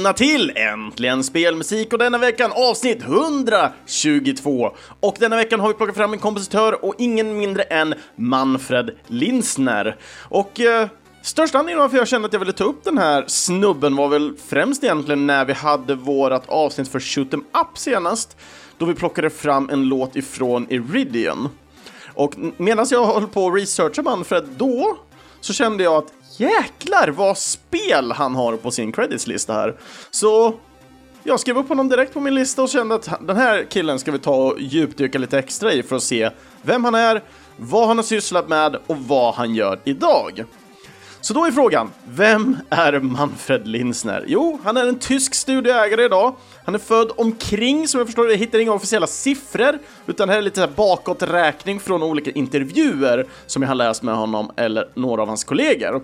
Välkomna till Äntligen Spelmusik och denna veckan avsnitt 122. Och denna veckan har vi plockat fram en kompositör och ingen mindre än Manfred Linsner. Och eh, största anledningen varför jag kände att jag ville ta upp den här snubben var väl främst egentligen när vi hade vårat avsnitt för Shoot 'em Up senast, då vi plockade fram en låt ifrån Iridion. Och medan jag höll på att researcha Manfred då, så kände jag att jäklar vad spel han har på sin creditslista här. Så jag skrev upp honom direkt på min lista och kände att den här killen ska vi ta och djupdyka lite extra i för att se vem han är, vad han har sysslat med och vad han gör idag. Så då är frågan, vem är Manfred Linsner? Jo, han är en tysk studieägare idag. Han är född omkring, som jag förstår det, jag hittar inga officiella siffror, utan det här är lite bakåträkning från olika intervjuer som jag har läst med honom eller några av hans kollegor.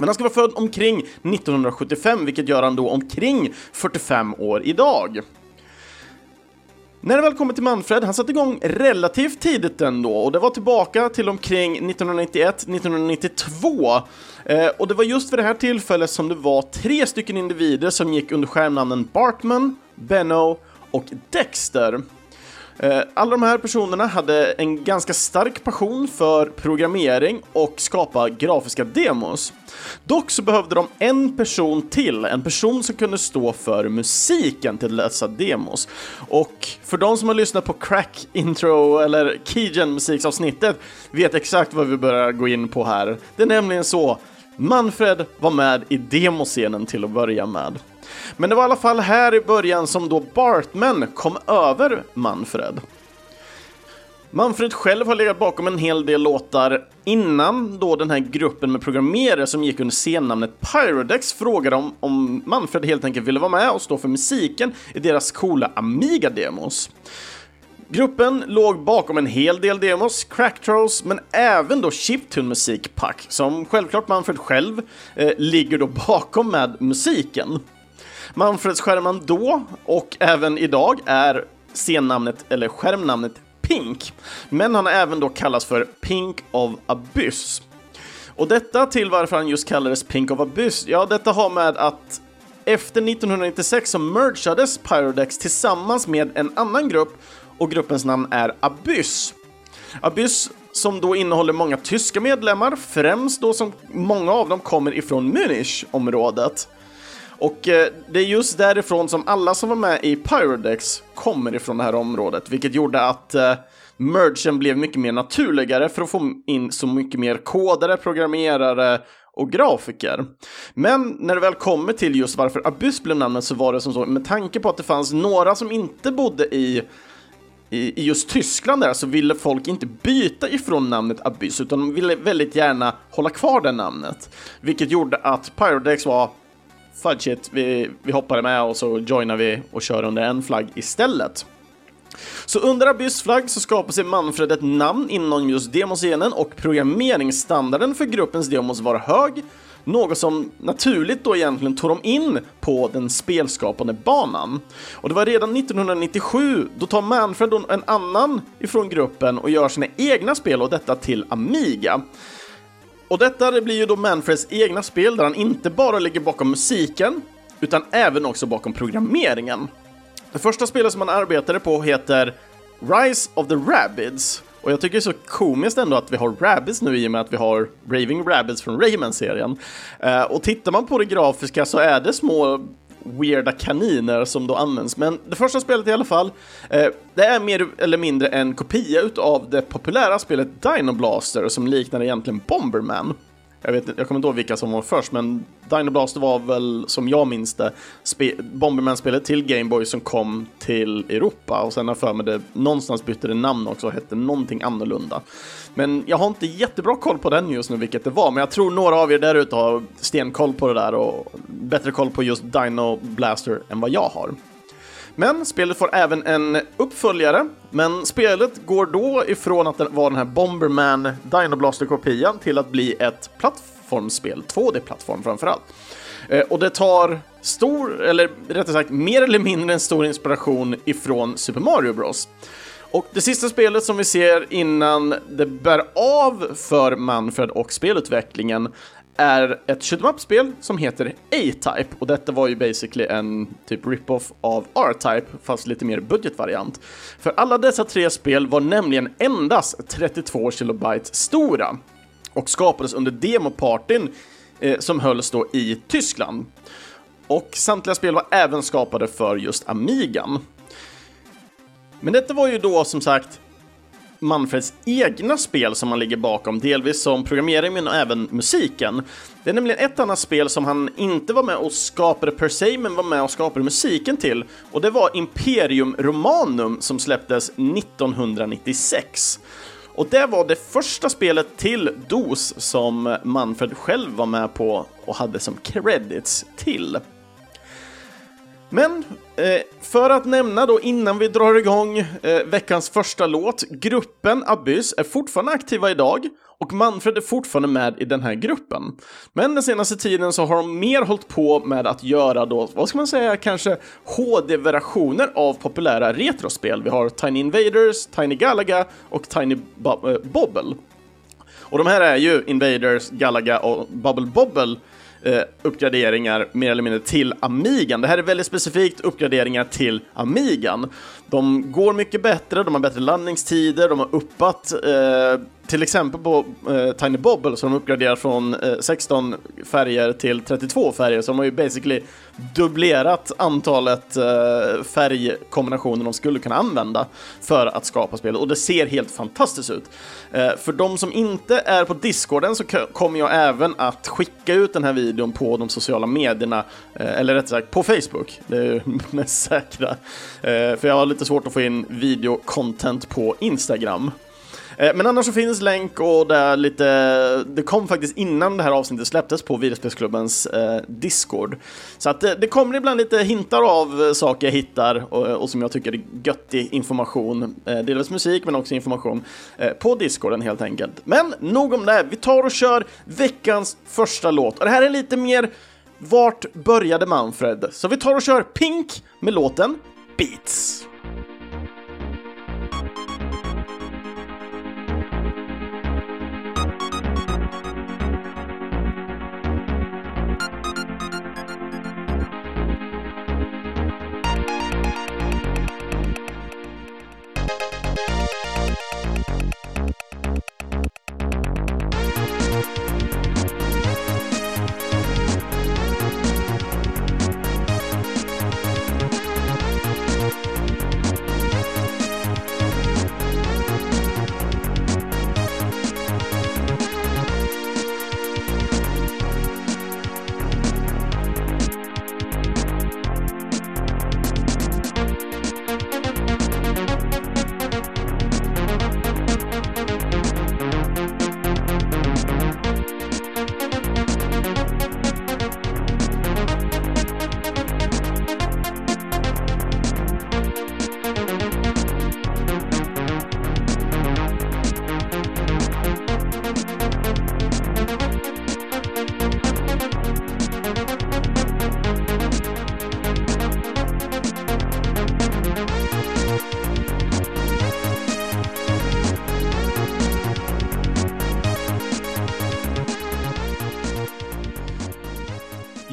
Men han ska vara född omkring 1975, vilket gör han då omkring 45 år idag. När det väl kommer till Manfred, han satte igång relativt tidigt ändå och det var tillbaka till omkring 1991-1992. Eh, och det var just vid det här tillfället som det var tre stycken individer som gick under skärmnamnen Bartman, Benno och Dexter. Eh, alla de här personerna hade en ganska stark passion för programmering och skapa grafiska demos. Dock så behövde de en person till, en person som kunde stå för musiken till dessa demos. Och för de som har lyssnat på Crack Intro eller Keygen musiksavsnittet vet exakt vad vi börjar gå in på här. Det är nämligen så Manfred var med i demoscenen till att börja med. Men det var i alla fall här i början som då Bartman kom över Manfred. Manfred själv har legat bakom en hel del låtar innan då den här gruppen med programmerare som gick under scennamnet Pyrodex frågade om, om Manfred helt enkelt ville vara med och stå för musiken i deras coola Amiga-demos. Gruppen låg bakom en hel del demos, cracktrolls, men även då chiptune musikpack som självklart Manfred själv eh, ligger då bakom med musiken. Manfreds skärman då och även idag är scennamnet eller skärmnamnet Pink, men han har även då kallats för Pink of Abyss. Och detta till varför han just kallades Pink of Abyss, ja detta har med att efter 1996 så mergades Pyrodex tillsammans med en annan grupp och gruppens namn är Abyss. Abyss som då innehåller många tyska medlemmar, främst då som många av dem kommer ifrån Münich-området. Och eh, det är just därifrån som alla som var med i Pyrodex kommer ifrån det här området, vilket gjorde att eh, mergen blev mycket mer naturligare för att få in så mycket mer kodare, programmerare och grafiker. Men när det väl kommer till just varför Abyss blev namnet så var det som så, med tanke på att det fanns några som inte bodde i i, just Tyskland där så ville folk inte byta ifrån namnet Abyss utan de ville väldigt gärna hålla kvar det namnet. Vilket gjorde att Pyrodex var fudge it, vi, vi hoppade med och så joinar vi och kör under en flagg istället. Så under Abyss flagg så skapar sig Manfred ett namn inom just demoscenen och programmeringsstandarden för gruppens demos var hög, något som naturligt då egentligen tog dem in på den spelskapande banan. Och det var redan 1997, då tar Manfred en annan ifrån gruppen och gör sina egna spel och detta till Amiga. Och detta det blir ju då Manfreds egna spel där han inte bara ligger bakom musiken, utan även också bakom programmeringen. Det första spelet som han arbetade på heter Rise of the Rabbids. Och jag tycker det är så komiskt ändå att vi har Rabbids nu i och med att vi har Raving Rabbids från Rayman-serien. Eh, och tittar man på det grafiska så är det små weirda kaniner som då används. Men det första spelet i alla fall, eh, det är mer eller mindre en kopia utav det populära spelet Dino Blaster som liknar egentligen Bomberman. Jag, vet, jag kommer inte ihåg vilka som var först, men Dino Blaster var väl, som jag minns det, Bomberman-spelet till Gameboy som kom till Europa och sen har för mig det någonstans bytte det namn också och hette någonting annorlunda. Men jag har inte jättebra koll på den just nu, vilket det var, men jag tror några av er där ute har stenkoll på det där och bättre koll på just Dino Blaster än vad jag har. Men spelet får även en uppföljare, men spelet går då ifrån att vara den här Bomberman Dino Blaster-kopian till att bli ett plattformsspel, 2D-plattform framförallt. Eh, och det tar stor, eller rättare sagt mer eller mindre en stor inspiration ifrån Super Mario Bros. Och det sista spelet som vi ser innan det bär av för Manfred och spelutvecklingen är ett shoot spel som heter A-Type och detta var ju basically en typ rip-off av R-Type fast lite mer budgetvariant. För alla dessa tre spel var nämligen endast 32 kilobyte stora och skapades under demopartyn eh, som hölls då i Tyskland. Och samtliga spel var även skapade för just Amigan. Men detta var ju då som sagt Manfreds egna spel som han ligger bakom, delvis som programmering men även musiken. Det är nämligen ett annat spel som han inte var med och skapade per se, men var med och skapade musiken till. Och det var Imperium Romanum som släpptes 1996. Och det var det första spelet till DOS som Manfred själv var med på och hade som credits till. Men eh, för att nämna då innan vi drar igång eh, veckans första låt, gruppen Abyss är fortfarande aktiva idag och Manfred är fortfarande med i den här gruppen. Men den senaste tiden så har de mer hållit på med att göra då, vad ska man säga, kanske HD-versioner av populära retrospel. Vi har Tiny Invaders, Tiny Galaga och Tiny Bo Bobble. Och de här är ju Invaders, Galaga och Bubble Bobble eh, uppgraderingar mer eller mindre till Amigan. Det här är väldigt specifikt uppgraderingar till Amigan. De går mycket bättre, de har bättre landningstider, de har uppat eh, till exempel på eh, Tiny Bobble så de uppgraderar från eh, 16 färger till 32 färger, så de har ju basically dubblerat antalet eh, färgkombinationer de skulle kunna använda för att skapa spel och det ser helt fantastiskt ut. Eh, för de som inte är på Discorden så kommer jag även att skicka ut den här videon på de sociala medierna, eh, eller rättare sagt på Facebook, det är ju mest säkra. Eh, för jag har lite svårt att få in videocontent på Instagram. Eh, men annars så finns länk och det är lite, det kom faktiskt innan det här avsnittet släpptes på Videospelsklubbens eh, Discord. Så att det, det, kommer ibland lite hintar av eh, saker jag hittar och, och som jag tycker är göttig information. Eh, musik men också information eh, på Discorden helt enkelt. Men nog om det, vi tar och kör veckans första låt. Och det här är lite mer vart började Manfred? Så vi tar och kör Pink med låten Beats.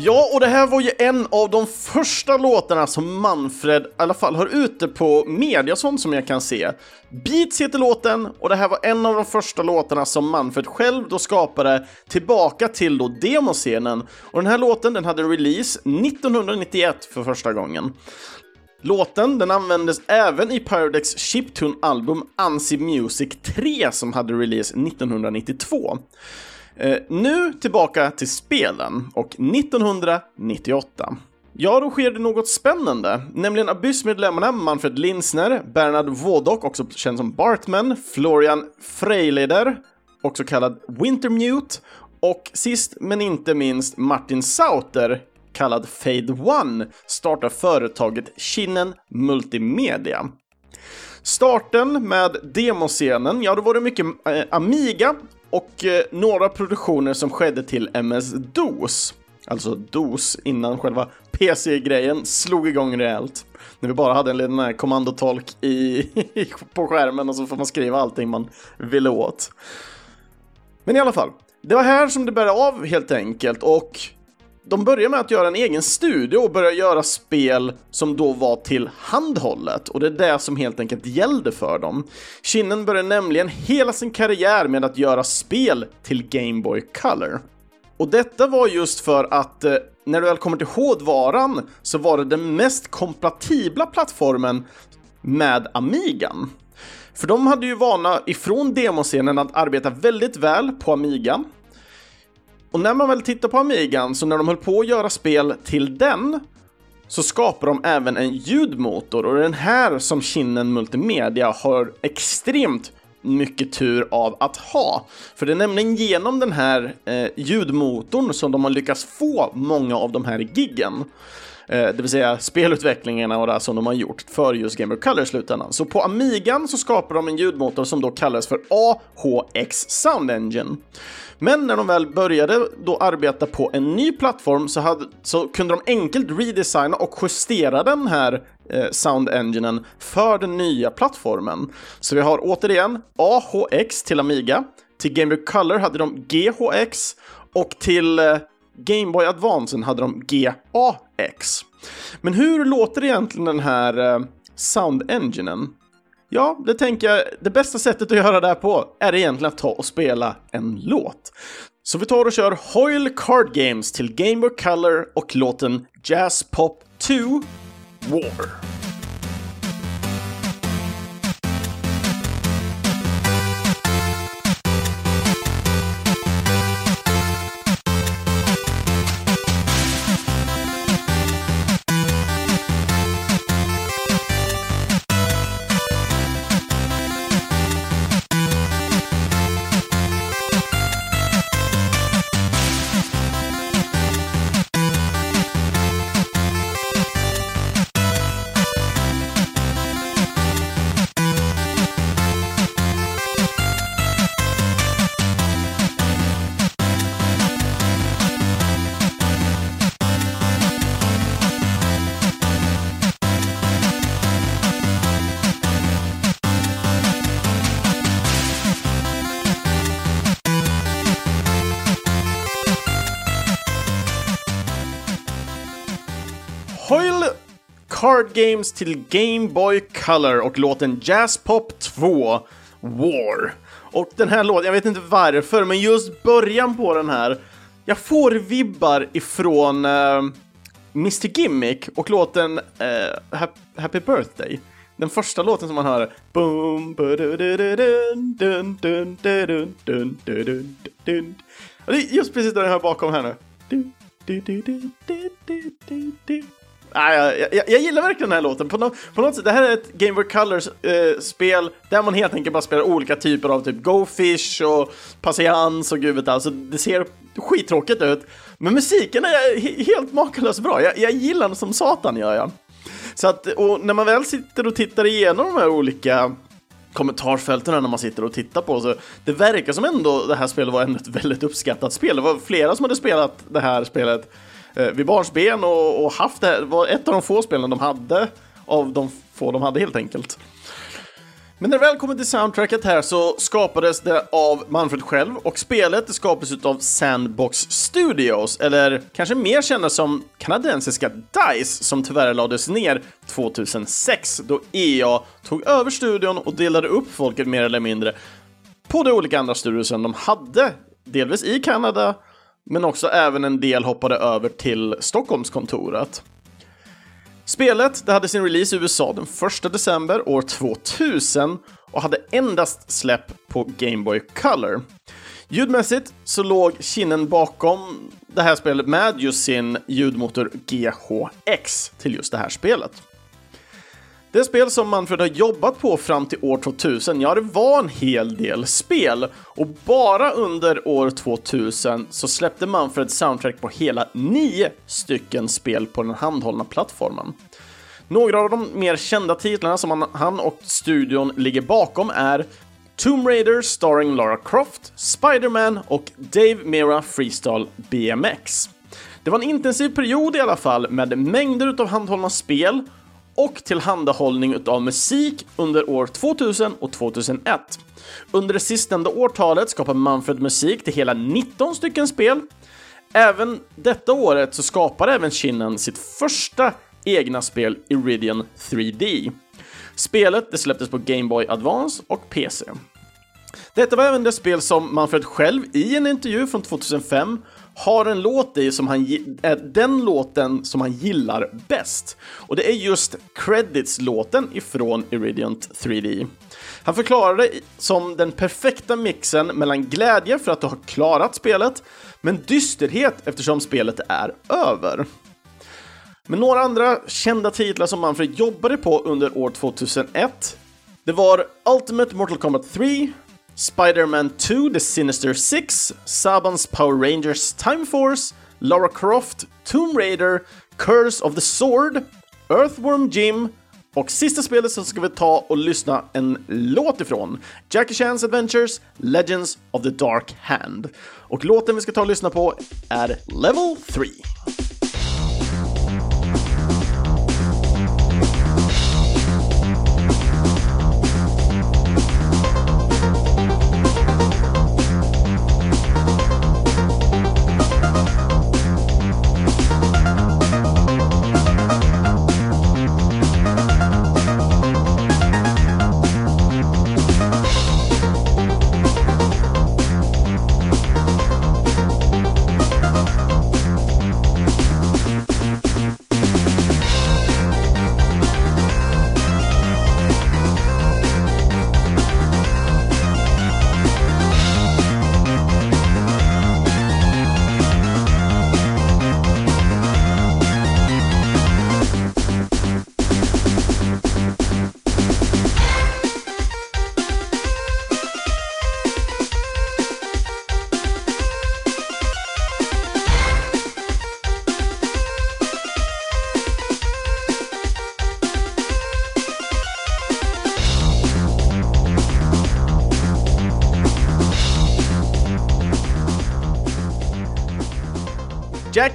Ja, och det här var ju en av de första låtarna som Manfred i alla fall har ute på Mediason som jag kan se. Beats heter låten och det här var en av de första låtarna som Manfred själv då skapade tillbaka till då demoscenen. Och den här låten den hade release 1991 för första gången. Låten den användes även i Pyrodex chiptune-album Ansi Music 3 som hade release 1992. Eh, nu tillbaka till spelen och 1998. Ja, då sker det något spännande, nämligen Abyss-medlemmarna Manfred Linsner, Bernard Vodok, också känd som Bartman, Florian Freileder, också kallad Wintermute, och sist men inte minst Martin Sauter, kallad Fade One, startar företaget Kinnen Multimedia. Starten med demoscenen, ja då var det mycket eh, Amiga och eh, några produktioner som skedde till MS-DOS. Alltså DOS innan själva PC-grejen slog igång rejält. När vi bara hade en liten eh, kommandotolk i, på skärmen och så får man skriva allting man ville åt. Men i alla fall, Det var här som det började av helt enkelt och de började med att göra en egen studio och börjar göra spel som då var till handhållet och det är det som helt enkelt gällde för dem. Kinnen började nämligen hela sin karriär med att göra spel till Game Boy Color. Och detta var just för att eh, när du väl kommer till hårdvaran så var det den mest kompatibla plattformen med Amigan. För de hade ju vana ifrån demoscenen att arbeta väldigt väl på Amiga. Och när man väl tittar på Amigan, så när de höll på att göra spel till den, så skapar de även en ljudmotor och det är den här som Kinnen Multimedia har extremt mycket tur av att ha. För det är nämligen genom den här eh, ljudmotorn som de har lyckats få många av de här giggen. Eh, det vill säga spelutvecklingarna och det som de har gjort för just Game Boy Color i slutändan. Så på Amigan så skapar de en ljudmotor som då kallas för AHX Sound Engine. Men när de väl började då arbeta på en ny plattform så, hade, så kunde de enkelt redesigna och justera den här eh, Sound Enginen för den nya plattformen. Så vi har återigen AHX till Amiga, till Game Boy Color hade de GHX och till eh, Game Boy Advance hade de GAX. Men hur låter egentligen den här eh, Sound Enginen? Ja, det tänker jag, det bästa sättet att göra det här på är egentligen att ta och spela en låt. Så vi tar och kör Hoyle Card Games till Game Boy Color och låten Jazz Pop 2 War. Card Games till Game Boy Color och låten Jazz Pop 2 War. Och den här låten, jag vet inte varför, men just början på den här, jag får vibbar ifrån eh, uh, Mr Gimmick och låten uh, Happy Birthday. Den första låten som man hör boom, Det är just precis det jag hör bakom här nu. Nej, jag, jag, jag, gillar verkligen den här låten. På, no, på något sätt, det här är ett Game of Colors-spel eh, där man helt enkelt bara spelar olika typer av typ Go Fish och Patiens och gud vet alltså Det ser skittråkigt ut. Men musiken är helt makalöst bra. Jag, jag gillar den som satan, gör jag. Så att, och när man väl sitter och tittar igenom de här olika kommentarsfälten när man sitter och tittar på så det verkar som ändå det här spelet var ett väldigt uppskattat spel. Det var flera som hade spelat det här spelet Eh, vid barnsben och, och haft det. Det var ett av de få spelen de hade av de få de hade helt enkelt. Men när det väl kommer till soundtracket här så skapades det av Manfred själv och spelet skapades av Sandbox Studios, eller kanske mer kända som kanadensiska DICE som tyvärr lades ner 2006 då EA tog över studion och delade upp folket mer eller mindre på de olika andra studiosen de hade, delvis i Kanada men också även en del hoppade över till Stockholmskontoret. Spelet det hade sin release i USA den 1 december år 2000 och hade endast släpp på Game Boy Color. Ljudmässigt så låg Kinnen bakom det här spelet med just sin ljudmotor GHX till just det här spelet. Det spel som Manfred har jobbat på fram till år 2000, ja det var en hel del spel. Och bara under år 2000 så släppte Manfred soundtrack på hela nio stycken spel på den handhållna plattformen. Några av de mer kända titlarna som han och studion ligger bakom är Tomb Raider starring Lara Croft, Spider-Man och Dave Mira Freestyle BMX. Det var en intensiv period i alla fall med mängder av handhållna spel och tillhandahållning av musik under år 2000 och 2001. Under det sistnämnda årtalet skapade Manfred musik till hela 19 stycken spel. Även detta året så skapade även Kinnan sitt första egna spel Iridian 3D. Spelet det släpptes på Game Boy Advance och PC. Detta var även det spel som Manfred själv i en intervju från 2005 har en låt i som han är den låten som han gillar bäst. Och det är just Credits-låten ifrån Iridiant 3D. Han förklarar det som den perfekta mixen mellan glädje för att du har klarat spelet, men dysterhet eftersom spelet är över. Men några andra kända titlar som Manfred jobbade på under år 2001 det var Ultimate Mortal Kombat 3, Spider-Man 2 The Sinister Six, Sabans Power Rangers Time Force, Lara Croft, Tomb Raider, Curse of the Sword, Earthworm Jim och sista spelet så ska vi ta och lyssna en låt ifrån. Jackie Chan's Adventures Legends of the Dark Hand. Och låten vi ska ta och lyssna på är Level 3.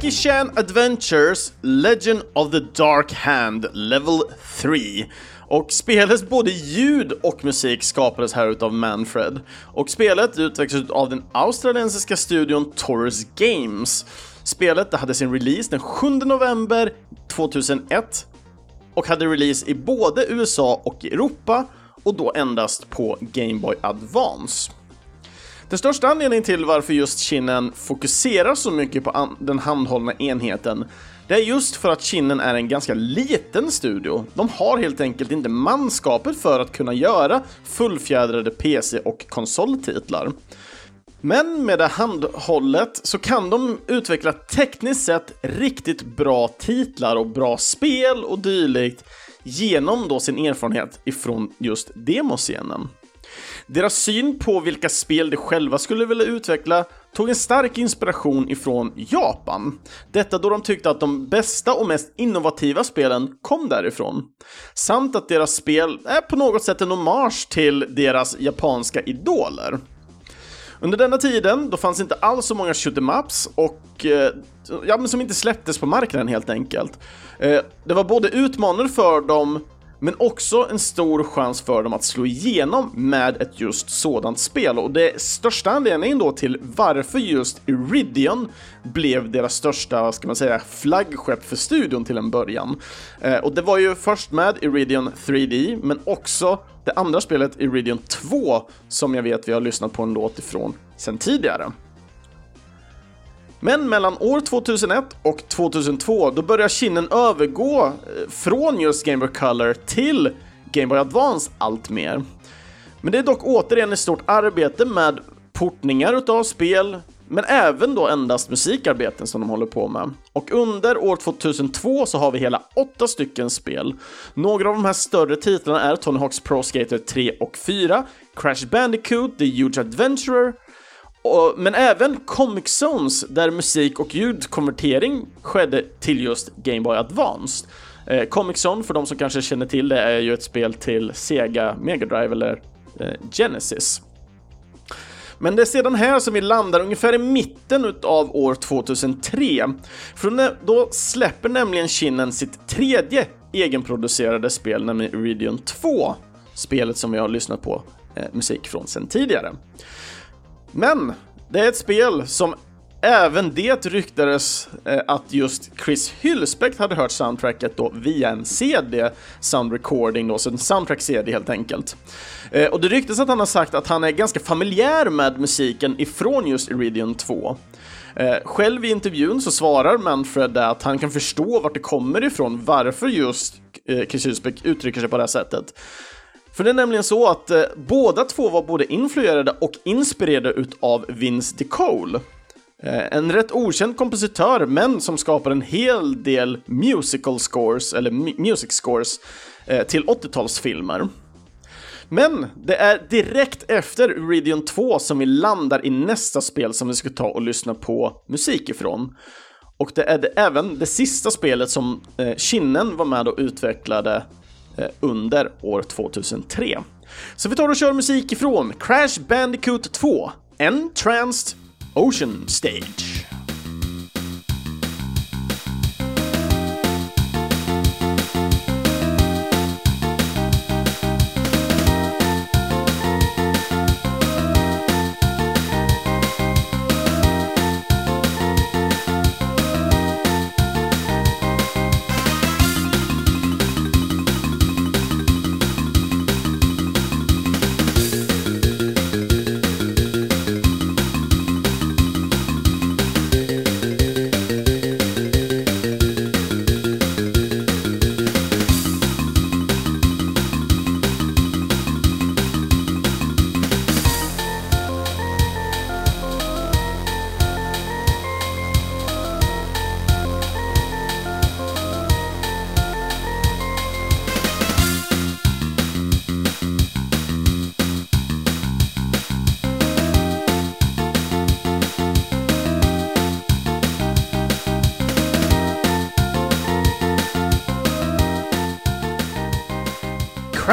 Jackie Chan Adventures Legend of the Dark Hand Level 3. Och spelets både ljud och musik skapades här utav Manfred. Och spelet utvecklades av den australiensiska studion Taurus Games. Spelet hade sin release den 7 november 2001 och hade release i både USA och Europa och då endast på Game Boy Advance. Den största anledningen till varför just Kinnen fokuserar så mycket på den handhållna enheten det är just för att Kinnen är en ganska liten studio. De har helt enkelt inte manskapet för att kunna göra fullfjädrade PC och konsoltitlar. Men med det handhållet så kan de utveckla tekniskt sett riktigt bra titlar och bra spel och dylikt genom då sin erfarenhet ifrån just demoscenen. Deras syn på vilka spel de själva skulle vilja utveckla tog en stark inspiration ifrån Japan. Detta då de tyckte att de bästa och mest innovativa spelen kom därifrån. Samt att deras spel är på något sätt en hommage till deras japanska idoler. Under denna tiden, då fanns inte alls så många shoot maps och eh, ja, men som inte släpptes på marknaden helt enkelt. Eh, det var både utmanande för dem men också en stor chans för dem att slå igenom med ett just sådant spel. Och det största anledningen då till varför just Iridion blev deras största, ska man säga, flaggskepp för studion till en början. Eh, och det var ju först med Iridion 3D, men också det andra spelet Iridion 2, som jag vet vi har lyssnat på en låt ifrån sen tidigare. Men mellan år 2001 och 2002 då börjar kinnen övergå eh, från just Game Boy Color till Game Boy Advance allt mer. Men det är dock återigen ett stort arbete med portningar utav spel, men även då endast musikarbeten som de håller på med. Och under år 2002 så har vi hela åtta stycken spel. Några av de här större titlarna är Tony Hawk's Pro Skater 3 och 4, Crash Bandicoot, The Huge Adventurer, och, men även Comic Zones där musik och ljudkonvertering skedde till just Game Boy Advance. Eh, Comic Zone, för de som kanske känner till det, är ju ett spel till Sega Mega Drive eller eh, Genesis. Men det är sedan här som vi landar ungefär i mitten av år 2003. För då släpper nämligen Kinnen sitt tredje egenproducerade spel, nämligen Iridium 2. Spelet som vi har lyssnat på eh, musik från sedan tidigare. Men det är ett spel som även det ryktades eh, att just Chris Hylsbäck hade hört soundtracket då via en CD, sound recording då, så en soundtrack-CD helt enkelt. Eh, och det ryktas att han har sagt att han är ganska familjär med musiken ifrån just Iridium 2. Eh, själv i intervjun så svarar Manfred att han kan förstå vart det kommer ifrån, varför just Chris Hylsbäck uttrycker sig på det här sättet. För det är nämligen så att eh, båda två var både influerade och inspirerade utav Vince DeCole. Eh, en rätt okänd kompositör, men som skapar en hel del musical scores, eller music scores, eh, till 80-talsfilmer. Men det är direkt efter Uridion 2 som vi landar i nästa spel som vi ska ta och lyssna på musik ifrån. Och det är det, även det sista spelet som eh, Kinnen var med och utvecklade Eh, under år 2003. Så vi tar och kör musik ifrån Crash Bandicoot 2, Entranced Ocean Stage.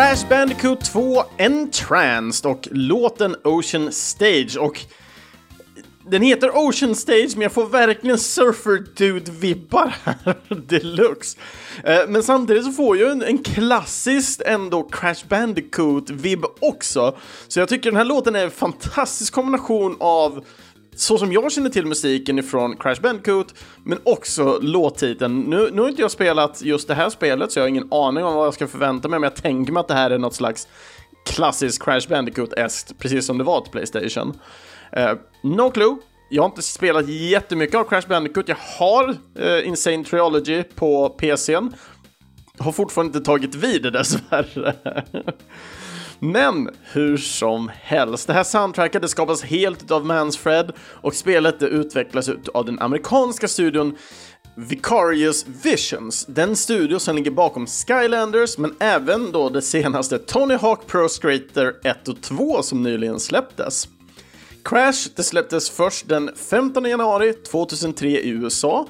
Crash Bandicoot 2 Entranced och låten Ocean Stage och den heter Ocean Stage men jag får verkligen Surfer Dude-vibbar här deluxe. Eh, men samtidigt så får jag en, en klassiskt ändå Crash Bandicoot-vibb också. Så jag tycker den här låten är en fantastisk kombination av så som jag känner till musiken ifrån Crash Bandicoot, men också låttiteln. Nu, nu har inte jag spelat just det här spelet, så jag har ingen aning om vad jag ska förvänta mig, men jag tänker mig att det här är något slags klassisk Crash Bandicoot-est, precis som det var till Playstation. Uh, no clue. Jag har inte spelat jättemycket av Crash Bandicoot. Jag har uh, Insane Triology på PCn. Har fortfarande inte tagit vid det dessvärre. Men hur som helst, det här soundtracket det skapas helt av Mansfred och spelet det utvecklas av den amerikanska studion Vicarious Visions, den studio som ligger bakom Skylanders men även då det senaste Tony Hawk Pro Skater 1 och 2 som nyligen släpptes. Crash det släpptes först den 15 januari 2003 i USA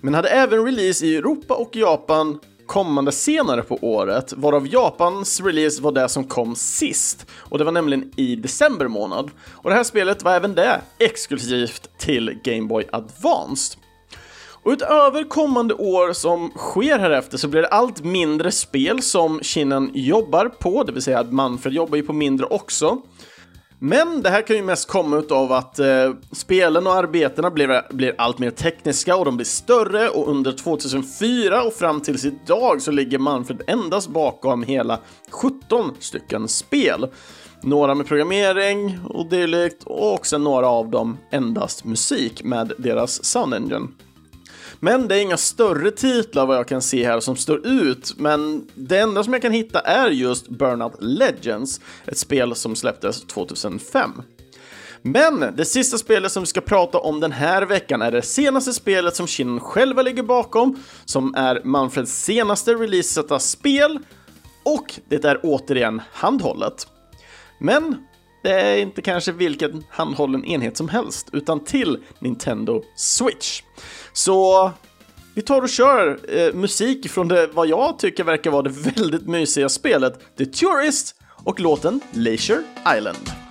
men hade även release i Europa och Japan kommande senare på året, varav Japans release var det som kom sist. Och det var nämligen i december månad. Och det här spelet var även det exklusivt till Game Boy Advanced. Och utöver kommande år som sker härefter så blir det allt mindre spel som Kinnan jobbar på, det vill säga att Manfred jobbar ju på mindre också. Men det här kan ju mest komma av att eh, spelen och arbetena blir, blir allt mer tekniska och de blir större och under 2004 och fram tills idag så ligger Manfred endast bakom hela 17 stycken spel. Några med programmering och dylikt och också några av dem endast musik med deras Sound Engine. Men det är inga större titlar vad jag kan se här som står ut, men det enda som jag kan hitta är just Burnout Legends, ett spel som släpptes 2005. Men det sista spelet som vi ska prata om den här veckan är det senaste spelet som Shin själva ligger bakom, som är Manfreds senaste releaseta spel, och det är återigen handhållet. Men det är inte kanske vilken handhållen enhet som helst, utan till Nintendo Switch. Så vi tar och kör eh, musik från det vad jag tycker verkar vara det väldigt mysiga spelet The Tourist och låten Leisure Island.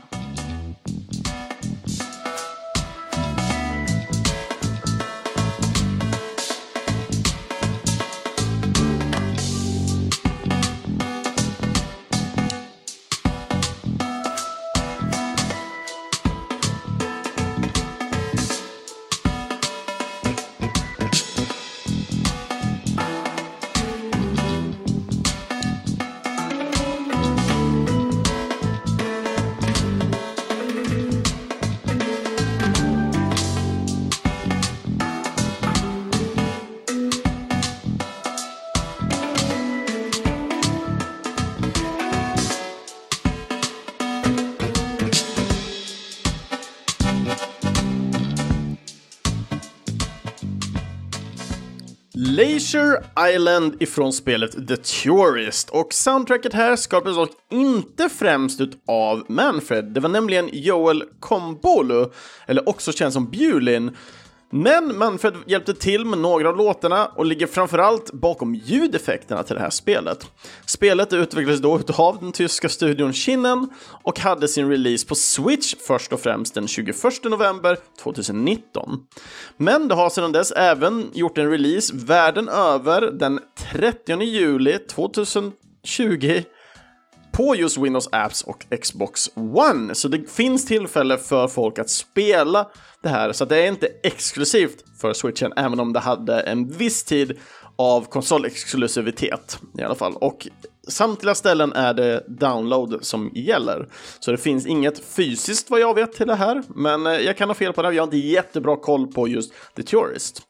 Leisure Island ifrån spelet The Tourist och soundtracket här skapades dock inte främst av Manfred. Det var nämligen Joel Kombolu, eller också känd som Bulin, men Manfred hjälpte till med några av låtarna och ligger framförallt bakom ljudeffekterna till det här spelet. Spelet utvecklades då av den tyska studion Kinnen och hade sin release på Switch först och främst den 21 november 2019. Men det har sedan dess även gjort en release världen över den 30 juli 2020 på just Windows Apps och Xbox One. Så det finns tillfälle för folk att spela det här, så det är inte exklusivt för switchen, även om det hade en viss tid av konsolexklusivitet i alla fall. Och samtliga ställen är det download som gäller. Så det finns inget fysiskt vad jag vet till det här, men eh, jag kan ha fel på det. Jag har inte jättebra koll på just The Tourist.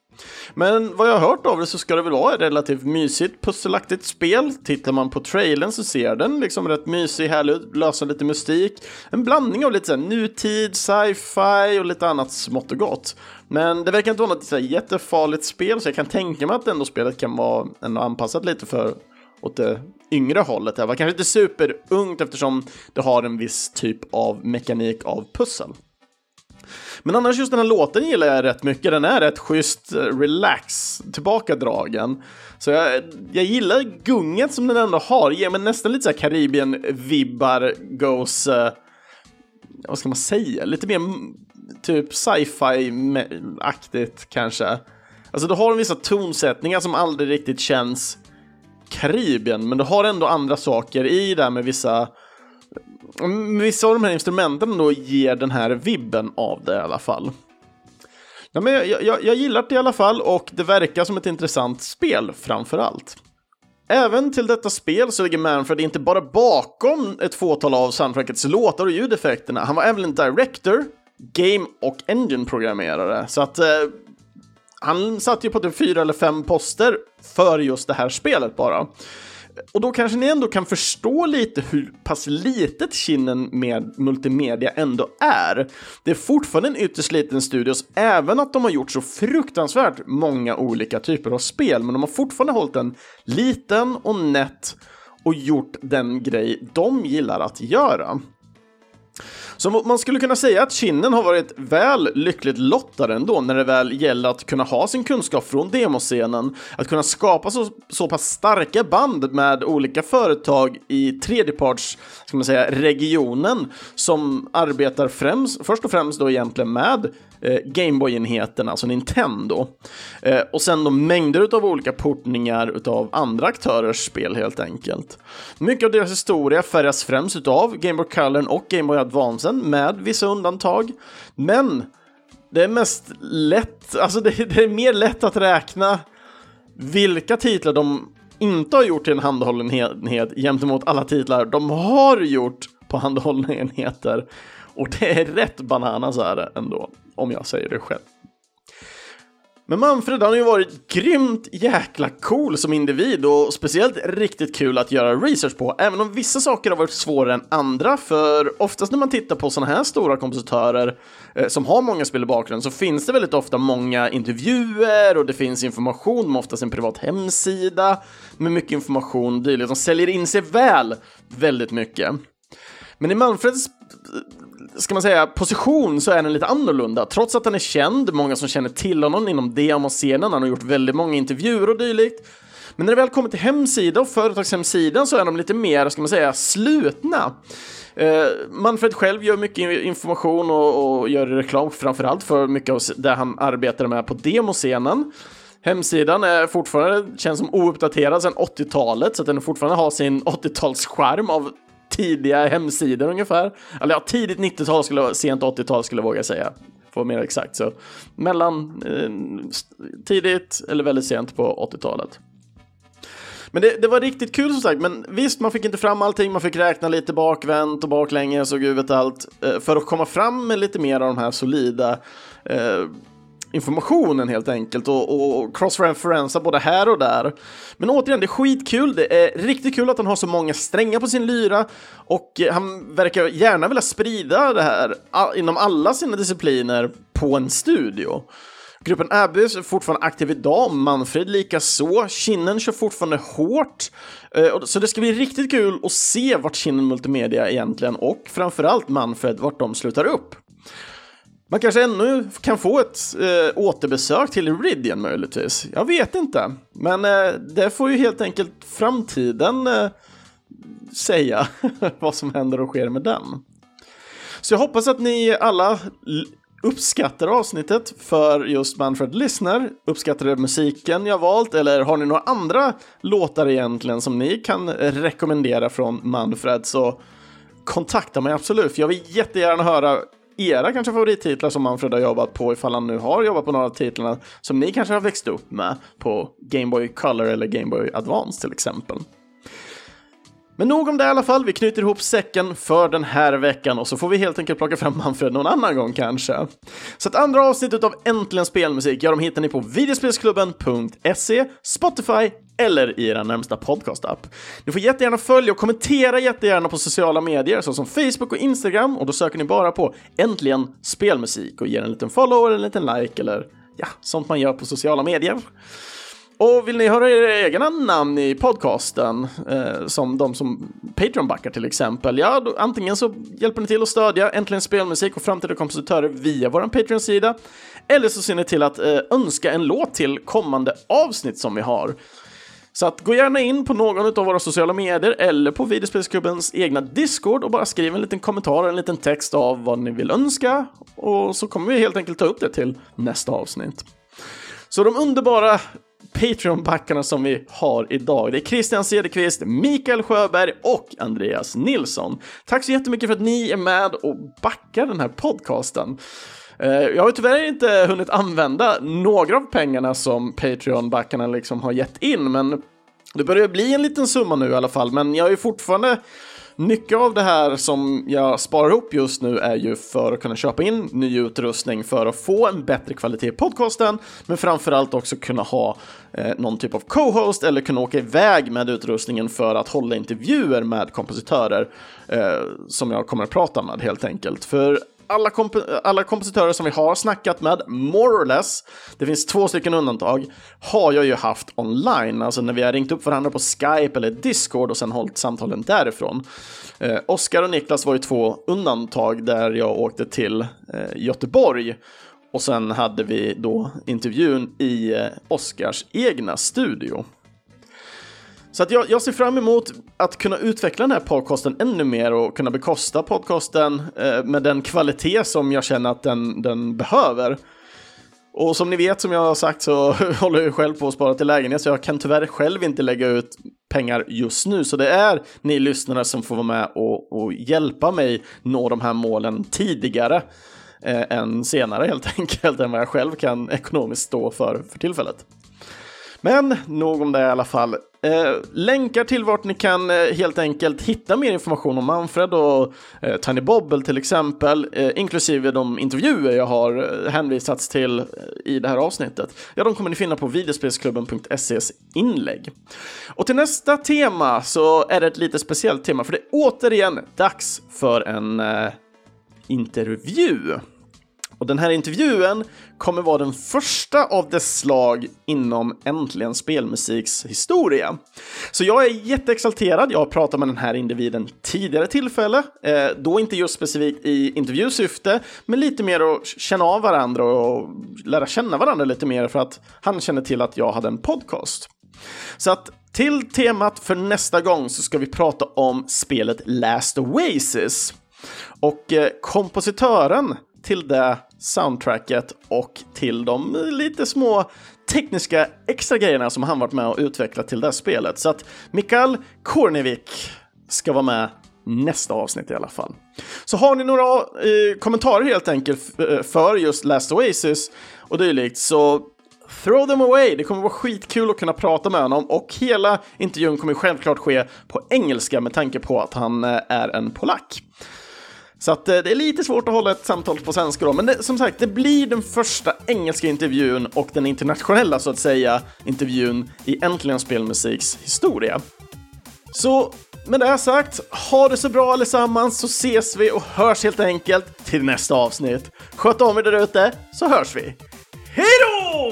Men vad jag har hört av det så ska det väl vara ett relativt mysigt pusselaktigt spel. Tittar man på trailern så ser den liksom rätt mysig, härlig ut, lösa lite mystik. En blandning av lite så här nutid, sci-fi och lite annat smått och gott. Men det verkar inte vara något så jättefarligt spel så jag kan tänka mig att ändå spelet kan vara ändå anpassat lite för åt det yngre hållet. Det var kanske inte superungt eftersom det har en viss typ av mekanik av pussel. Men annars just den här låten gillar jag rätt mycket. Den är rätt schysst, relax, tillbakadragen. Så jag, jag gillar gunget som den ändå har. Ger mig nästan lite så här Karibien-vibbar, goes... Uh, vad ska man säga? Lite mer typ sci-fi-aktigt kanske. Alltså du har vissa tonsättningar som aldrig riktigt känns Karibien, men du har ändå andra saker i där med vissa Mm, vissa av de här instrumenten då ger den här vibben av det i alla fall. Ja, men jag, jag, jag gillar det i alla fall och det verkar som ett intressant spel framför allt. Även till detta spel så ligger Manfred inte bara bakom ett fåtal av soundtrackets låtar och ljudeffekterna, han var även en director, game och engine-programmerare. Så att eh, han satt ju på typ fyra eller fem poster för just det här spelet bara. Och då kanske ni ändå kan förstå lite hur pass litet kinnen med multimedia ändå är. Det är fortfarande en ytterst liten studios, även att de har gjort så fruktansvärt många olika typer av spel, men de har fortfarande hållit den liten och nätt och gjort den grej de gillar att göra. Så man skulle kunna säga att Kinnen har varit väl lyckligt lottad ändå när det väl gäller att kunna ha sin kunskap från demoscenen, att kunna skapa så, så pass starka band med olika företag i tredjeparts, ska man säga, regionen som arbetar främst, först och främst då egentligen med eh, Gameboy-enheterna, alltså Nintendo. Eh, och sen då mängder av olika portningar av andra aktörers spel helt enkelt. Mycket av deras historia färgas främst av Gameboy Color och Gameboy-advancen Advance med vissa undantag. Men det är mest lätt, alltså det, det är mer lätt att räkna vilka titlar de inte har gjort till en handhållen enhet gentemot alla titlar de har gjort på handhållna enheter. Och det är rätt bananas är det ändå, om jag säger det själv. Men Manfred han har ju varit grymt jäkla cool som individ och speciellt riktigt kul att göra research på, även om vissa saker har varit svårare än andra, för oftast när man tittar på sådana här stora kompositörer eh, som har många spel i bakgrunden så finns det väldigt ofta många intervjuer och det finns information, de har oftast en privat hemsida med mycket information och dylikt. De säljer in sig väl väldigt mycket. Men i Manfreds ska man säga, position så är den lite annorlunda. Trots att han är känd, många som känner till honom inom demoscenen, han har gjort väldigt många intervjuer och dylikt. Men när det väl kommer till hemsida och företagshemsidan så är de lite mer, ska man säga, slutna. Uh, Manfred själv gör mycket information och, och gör reklam framförallt för mycket av det han arbetar med på demoscenen. Hemsidan är fortfarande, känns som ouppdaterad sedan 80-talet, så att den fortfarande har sin 80-talsskärm av tidiga hemsidor ungefär. Eller ja, tidigt 90-tal skulle jag, sent 80-tal skulle jag våga säga. För att vara mer exakt så. Mellan eh, tidigt eller väldigt sent på 80-talet. Men det, det, var riktigt kul som sagt, men visst, man fick inte fram allting, man fick räkna lite bakvänt och baklänges och gud vet allt, eh, för att komma fram med lite mer av de här solida eh, informationen helt enkelt och, och cross-referensa både här och där. Men återigen, det är skitkul. Det är riktigt kul att han har så många strängar på sin lyra och eh, han verkar gärna vilja sprida det här inom alla sina discipliner på en studio. Gruppen Abyss är fortfarande aktiv idag, Manfred lika så. Kinnen kör fortfarande hårt. Eh, så det ska bli riktigt kul att se vart Kinnen Multimedia egentligen och framförallt Manfred, vart de slutar upp. Man kanske ännu kan få ett eh, återbesök till Iridian möjligtvis. Jag vet inte. Men eh, det får ju helt enkelt framtiden eh, säga vad som händer och sker med den. Så jag hoppas att ni alla uppskattar avsnittet för just Manfred Listener. Uppskattar musiken jag valt eller har ni några andra låtar egentligen som ni kan rekommendera från Manfred så kontakta mig absolut, för jag vill jättegärna höra era kanske favorittitlar som Manfred har jobbat på ifall han nu har jobbat på några av titlarna som ni kanske har växt upp med på Game Boy Color eller Game Boy Advance till exempel. Men nog om det i alla fall. Vi knyter ihop säcken för den här veckan och så får vi helt enkelt plocka fram Manfred någon annan gång kanske. Så att andra avsnittet av Äntligen Spelmusik, ja, de hittar ni på videospelsklubben.se, Spotify eller i er närmsta podcastapp. Ni får jättegärna följa och kommentera jättegärna på sociala medier såsom Facebook och Instagram och då söker ni bara på Äntligen Spelmusik och ger en liten follow eller en liten like eller ja, sånt man gör på sociala medier. Och vill ni höra era egna namn i podcasten, eh, som de som Patreon-backar till exempel, ja, då, antingen så hjälper ni till att stödja Äntligen Spelmusik och framtida kompositörer via vår Patreon-sida, eller så ser ni till att eh, önska en låt till kommande avsnitt som vi har. Så att gå gärna in på någon av våra sociala medier eller på Videospelsklubbens egna Discord och bara skriv en liten kommentar, en liten text av vad ni vill önska och så kommer vi helt enkelt ta upp det till nästa avsnitt. Så de underbara Patreon-backarna som vi har idag. Det är Christian Cederqvist, Mikael Sjöberg och Andreas Nilsson. Tack så jättemycket för att ni är med och backar den här podcasten. Eh, jag har tyvärr inte hunnit använda några av pengarna som Patreon-backarna liksom har gett in, men det börjar bli en liten summa nu i alla fall, men jag är fortfarande mycket av det här som jag sparar ihop just nu är ju för att kunna köpa in ny utrustning för att få en bättre kvalitet i podcasten, men framförallt också kunna ha eh, någon typ av co-host eller kunna åka iväg med utrustningen för att hålla intervjuer med kompositörer eh, som jag kommer att prata med helt enkelt. För alla, komp alla kompositörer som vi har snackat med, more or less, det finns två stycken undantag, har jag ju haft online, alltså när vi har ringt upp varandra på Skype eller Discord och sen hållit samtalen därifrån. Eh, Oskar och Niklas var ju två undantag där jag åkte till eh, Göteborg och sen hade vi då intervjun i eh, Oskars egna studio. Så att jag, jag, ser fram emot att kunna utveckla den här podcasten ännu mer och kunna bekosta podcasten eh, med den kvalitet som jag känner att den, den behöver. Och som ni vet, som jag har sagt, så håller jag själv på att spara till lägenhet, så jag kan tyvärr själv inte lägga ut pengar just nu. Så det är ni lyssnare som får vara med och, och hjälpa mig nå de här målen tidigare eh, än senare helt enkelt, än vad jag själv kan ekonomiskt stå för för tillfället. Men nog om det i alla fall. Eh, länkar till vart ni kan eh, helt enkelt hitta mer information om Manfred och eh, Tiny Bobble till exempel, eh, inklusive de intervjuer jag har eh, hänvisats till eh, i det här avsnittet. Ja, de kommer ni finna på videospelsklubben.ses inlägg. Och till nästa tema så är det ett lite speciellt tema, för det är återigen dags för en eh, intervju. Och den här intervjun kommer vara den första av dess slag inom Äntligen Spelmusiks historia. Så jag är jätteexalterad. Jag har pratat med den här individen tidigare tillfälle, eh, då inte just specifikt i intervjusyfte, men lite mer att känna av varandra och lära känna varandra lite mer för att han känner till att jag hade en podcast. Så att till temat för nästa gång så ska vi prata om spelet Last Oasis. Och eh, kompositören till det soundtracket och till de lite små tekniska extra grejerna som han varit med och utvecklat till det här spelet. Så att Mikael Kornevik ska vara med nästa avsnitt i alla fall. Så har ni några eh, kommentarer helt enkelt eh, för just Last Oasis och dylikt så throw them away. Det kommer vara skitkul att kunna prata med honom och hela intervjun kommer självklart ske på engelska med tanke på att han eh, är en polack. Så att, eh, det är lite svårt att hålla ett samtal på svenska då, men det, som sagt, det blir den första engelska intervjun och den internationella, så att säga, intervjun i Äntligen Spelmusiks historia. Så med det sagt, ha det så bra allesammans så ses vi och hörs helt enkelt till nästa avsnitt. Sköt om er där ute så hörs vi. Hej då!